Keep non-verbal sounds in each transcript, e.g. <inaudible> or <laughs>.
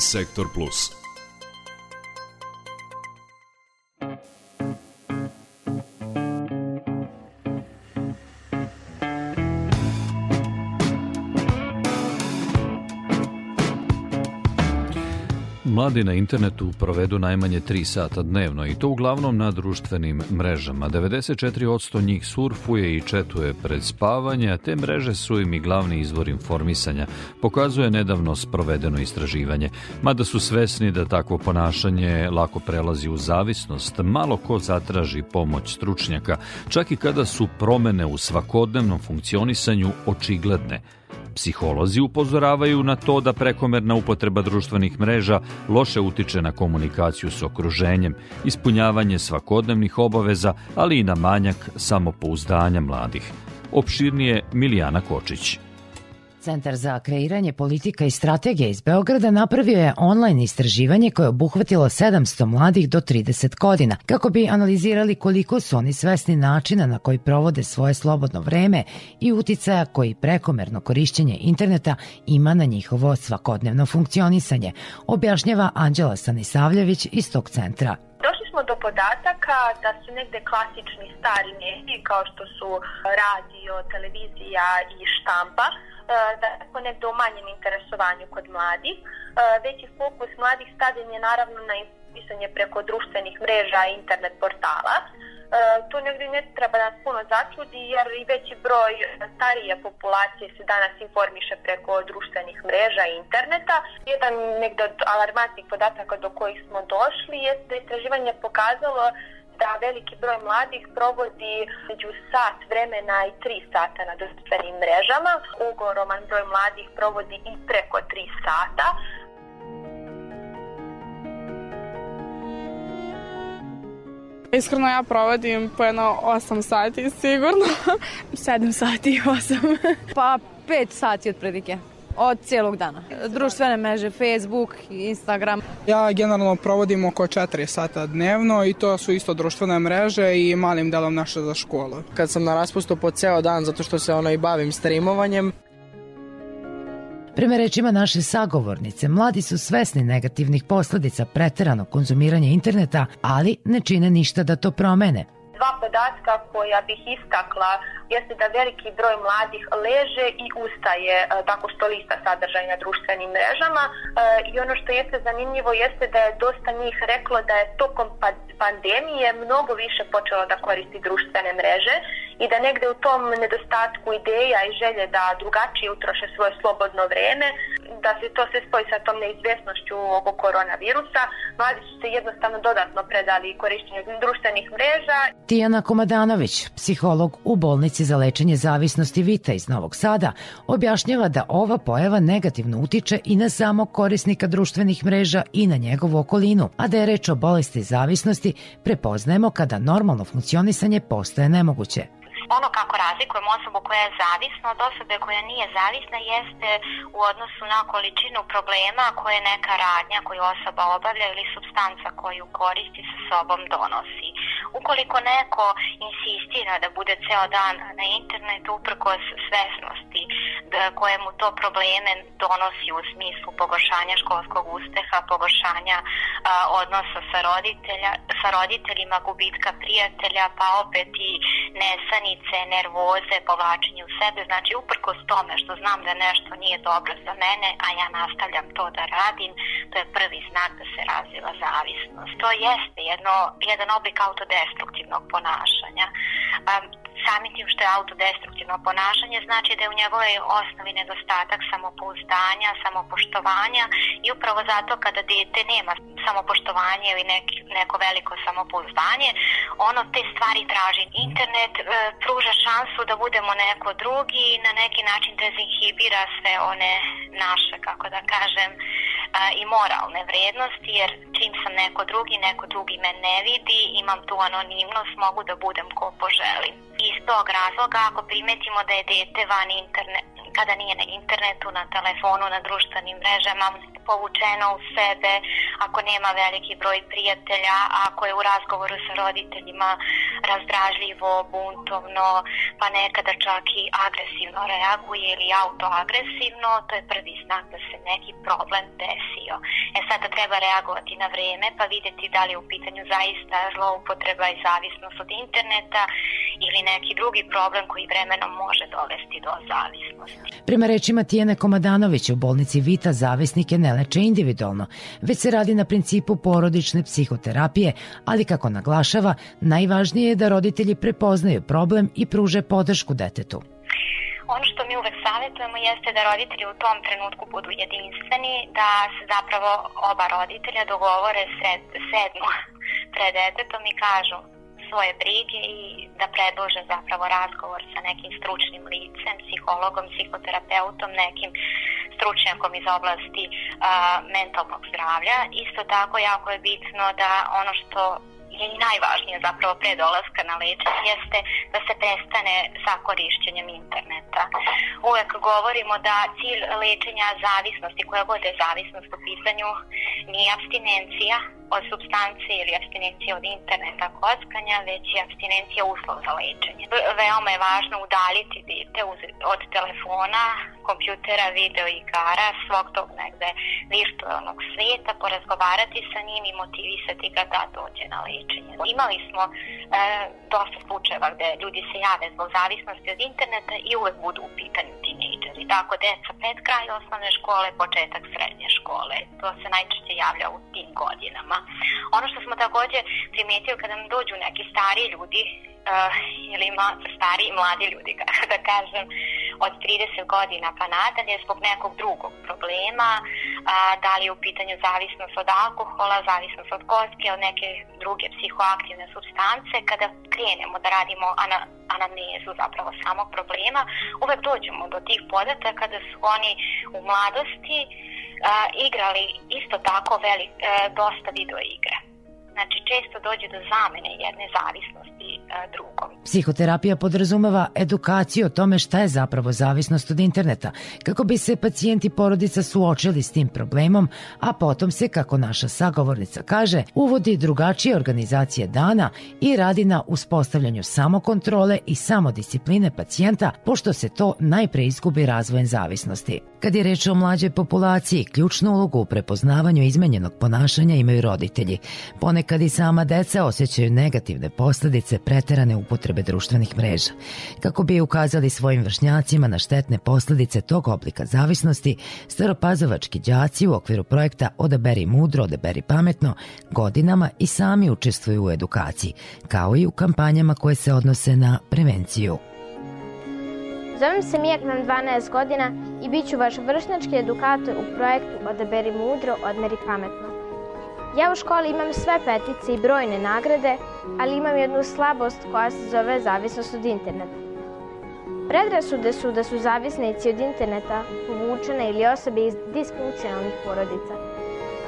Sector Plus. Mladi na internetu provedu najmanje 3 sata dnevno i to uglavnom na društvenim mrežama. 94% njih surfuje i četuje pred spavanje, a te mreže su im i glavni izvor informisanja, pokazuje nedavno sprovedeno istraživanje. Mada su svesni da takvo ponašanje lako prelazi u zavisnost, malo ko zatraži pomoć stručnjaka, čak i kada su promene u svakodnevnom funkcionisanju očigledne – Psiholozi upozoravaju na to da prekomerna upotreba društvenih mreža loše utiče na komunikaciju s okruženjem, ispunjavanje svakodnevnih obaveza, ali i na manjak samopouzdanja mladih. Opširnije Milijana Kočić. Centar za kreiranje politika i strategije iz Beograda napravio je online istraživanje koje je obuhvatilo 700 mladih do 30 godina, kako bi analizirali koliko su oni svesni načina na koji provode svoje slobodno vreme i uticaja koji prekomerno korišćenje interneta ima na njihovo svakodnevno funkcionisanje, objašnjava Anđela Stanisavljević iz tog centra. Do podataka da su negde klasični stari mediji kao što su radio, televizija i štampa E, da je negde manjem interesovanju kod mladih. E, veći fokus mladih stavljen je naravno na informisanje preko društvenih mreža i internet portala. E, to negde ne treba nas puno začudi jer i veći broj starije populacije se danas informiše preko društvenih mreža i interneta. Jedan negde od alarmantnih podataka do kojih smo došli jeste da istraživanje pokazalo da veliki broj mladih provodi među sat vremena i tri sata na društvenim mrežama. Ugoroman broj mladih provodi i preko tri sata. Iskreno ja provodim po jedno 8 sati sigurno. 7 sati i 8. pa 5 sati otprilike od cijelog dana. Društvene mreže, Facebook, Instagram. Ja generalno provodim oko 4 sata dnevno i to su isto društvene mreže i malim delom naše za školu. Kad sam na raspustu po ceo dan zato što se ono i bavim streamovanjem, Prema rečima naše sagovornice, mladi su svesni negativnih posledica preteranog konzumiranja interneta, ali ne čine ništa da to promene. Dva podatka koja bih istakla jeste da veliki broj mladih leže i ustaje e, tako što lista sadržaj na društvenim mrežama e, i ono što jeste zanimljivo jeste da je dosta njih reklo da je tokom pa, pandemije mnogo više počelo da koristi društvene mreže i da negde u tom nedostatku ideja i želje da drugačije utroše svoje slobodno vreme, da se to sve spoji sa tom neizvjesnošću oko koronavirusa, mladi su se jednostavno dodatno predali korišćenju društvenih mreža. Tijana Komadanović, psiholog u bolnici za lečenje zavisnosti Vita iz Novog Sada objašnjava da ova pojava negativno utiče i na samog korisnika društvenih mreža i na njegovu okolinu, a da je reč o bolesti zavisnosti prepoznajemo kada normalno funkcionisanje postaje nemoguće. Ono kako razlikujemo osobu koja je zavisna od osobe koja nije zavisna jeste u odnosu na količinu problema koje neka radnja koju osoba obavlja ili substanca koju koristi sa sobom donosi. Ukoliko neko insistira da bude ceo dan na internetu uprkos svesnosti da, koje mu to probleme donosi u smislu pogoršanja školskog uspeha, pogoršanja a, odnosa sa, roditelja, sa roditeljima, gubitka prijatelja, pa opet i nesanice, nervoze, povlačenje u sebe. Znači, uprkos tome što znam da nešto nije dobro za mene, a ja nastavljam to da radim, to je prvi znak da se razvila zavisnost. To jeste jedno, jedan oblik autodestruktivnog ponašanja. Um, samim tim što je autodestruktivno ponašanje znači da je u njegovoj osnovi nedostatak samopouzdanja, samopoštovanja i upravo zato kada dete nema samopoštovanje ili neki, neko veliko samopouzdanje, ono te stvari traži. Internet e, pruža šansu da budemo neko drugi i na neki način dezinhibira sve one naše, kako da kažem, i moralne vrednosti, jer čim sam neko drugi, neko drugi me ne vidi, imam tu anonimnost, mogu da budem ko poželim. Iz tog razloga, ako primetimo da je dete van internet, kada nije na internetu, na telefonu, na društvenim mrežama, povučeno u sebe, ako nema veliki broj prijatelja, ako je u razgovoru sa roditeljima razdražljivo, buntovno, pa nekada čak i agresivno reaguje ili autoagresivno, to je prvi znak da se neki problem desio. E sada treba reagovati na vreme pa videti da li je u pitanju zaista zloupotreba i zavisnost od interneta ili neki drugi problem koji vremenom može dovesti do zavisnosti. Prema rečima Tijene Komadanović u bolnici Vita zavisnike ne leče individualno, već se radi na principu porodične psihoterapije, ali kako naglašava, najvažnije je da roditelji prepoznaju problem i pruže podršku detetu. Ono što mi uvek savjetujemo jeste da roditelji u tom trenutku budu jedinstveni, da se zapravo oba roditelja dogovore sred, sedmu <laughs> pred detetom i kažu svoje brige i da predlože zapravo razgovor sa nekim stručnim licem, psihologom, psihoterapeutom, nekim stručnjakom iz oblasti a, mentalnog zdravlja. Isto tako jako je bitno da ono što i najvažnije zapravo pre dolaska na lečenje jeste da se prestane sa korišćenjem interneta. Uvek govorimo da cilj lečenja zavisnosti, koja god je zavisnost u pitanju, nije abstinencija od substance ili abstinencija od interneta kockanja, već je abstinencija uslov za lečenje. Veoma je važno udaljiti dete od telefona, kompjutera, video igara, svog tog negde virtualnog sveta, porazgovarati sa njim i motivisati ga da dođe na lečenje. Imali smo e, dosta slučajeva gde ljudi se jave zbog zavisnosti od interneta i uvek budu u pitanju tinejdžeri. Tako deca pred kraj osnovne škole, početak srednje škole. To se najčešće javlja u tim godinama. Ono što smo takođe primetili kada nam dođu neki stari ljudi uh, ili ma, stari i mladi ljudi, <laughs> kako da kažem, od 30 godina pa nadalje zbog nekog drugog problema, a, da li je u pitanju zavisnost od alkohola, zavisnost od kocke, od neke druge psihoaktivne substance, kada krenemo da radimo ana, anamnezu zapravo samog problema, uvek dođemo do tih podataka da su oni u mladosti a, igrali isto tako velik, a, e, dosta video igre. Znači, često dođe do zamene jedne zavisnosti e, drugom. Psihoterapija podrazumeva edukaciju o tome šta je zapravo zavisnost od interneta, kako bi se pacijenti porodica suočili s tim problemom, a potom se, kako naša sagovornica kaže, uvodi drugačije organizacije dana i radi na uspostavljanju samokontrole i samodiscipline pacijenta, pošto se to najpre izgubi razvojem zavisnosti. Kad je reč o mlađoj populaciji, ključnu ulogu u prepoznavanju izmenjenog ponašanja imaju roditelji. Ponekad i sama deca osjećaju negativne posledice preterane upotrebe društvenih mreža. Kako bi ukazali svojim vršnjacima na štetne posledice tog oblika zavisnosti, staropazovački đaci u okviru projekta Odaberi mudro, odaberi pametno godinama i sami učestvuju u edukaciji, kao i u kampanjama koje se odnose na prevenciju. Zovem se Mijak, imam 12 godina i bit ću vaš vršnački edukator u projektu Odaberi mudro, odmeri pametno. Ja u školi imam sve petice i brojne nagrade, ali imam jednu slabost koja se zove zavisnost od interneta. Predrasude su da su zavisnici od interneta povučene ili osobe iz disfunkcionalnih porodica.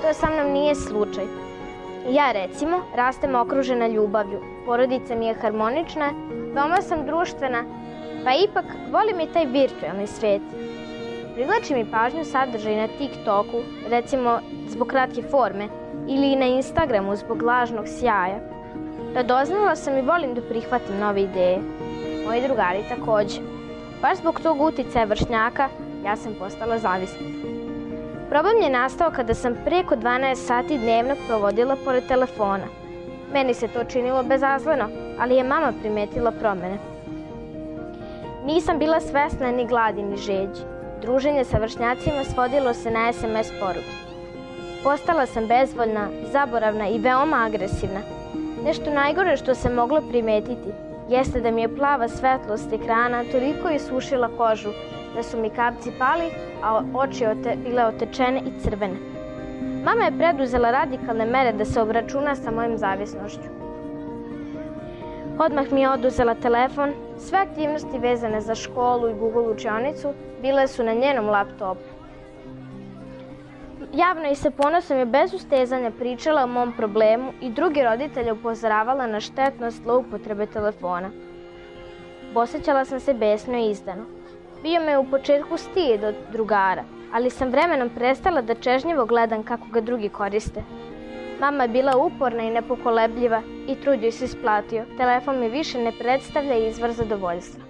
To sa mnom nije slučaj. Ja recimo rastem okružena ljubavlju, porodica mi je harmonična, veoma sam društvena Pa ipak, volim i taj virtualni svet. Privlači mi pažnju sadržaj na TikToku, recimo zbog kratke forme, ili na Instagramu zbog lažnog sjaja. Radoznala sam i volim da prihvatim nove ideje. Moji drugari takođe. Baš zbog tog uticaja vršnjaka, ja sam postala zavisna. Problem je nastao kada sam preko 12 sati dnevno provodila pored telefona. Meni se to činilo bezazleno, ali je mama primetila promene. Nisam bila svesna ni gladi ni žeđi. Druženje sa vršnjacima svodilo se na SMS poruke. Postala sam bezvoljna, zaboravna i veoma agresivna. Nešto najgore što se moglo primetiti jeste da mi je plava svetlost ekrana toliko isušila kožu da su mi kapci pali, a oči ote, bile otečene i crvene. Mama je preduzela radikalne mere da se obračuna sa mojim zavisnošću. Odmah mi je oduzela telefon, sve aktivnosti vezane za školu i Google učionicu bile su na njenom laptopu. Javno i sa ponosom je bez ustezanja pričala o mom problemu i drugi roditelje upozoravala na štetnost zloupotrebe telefona. Posećala sam se besno i izdano. Bio me u početku stijed od drugara, ali sam vremenom prestala da čežnjivo gledam kako ga drugi koriste. Mama je bila uporna i nepokolebljiva i trud joj se isplatio. Telefon mi više ne predstavlja izvor zadovoljstva.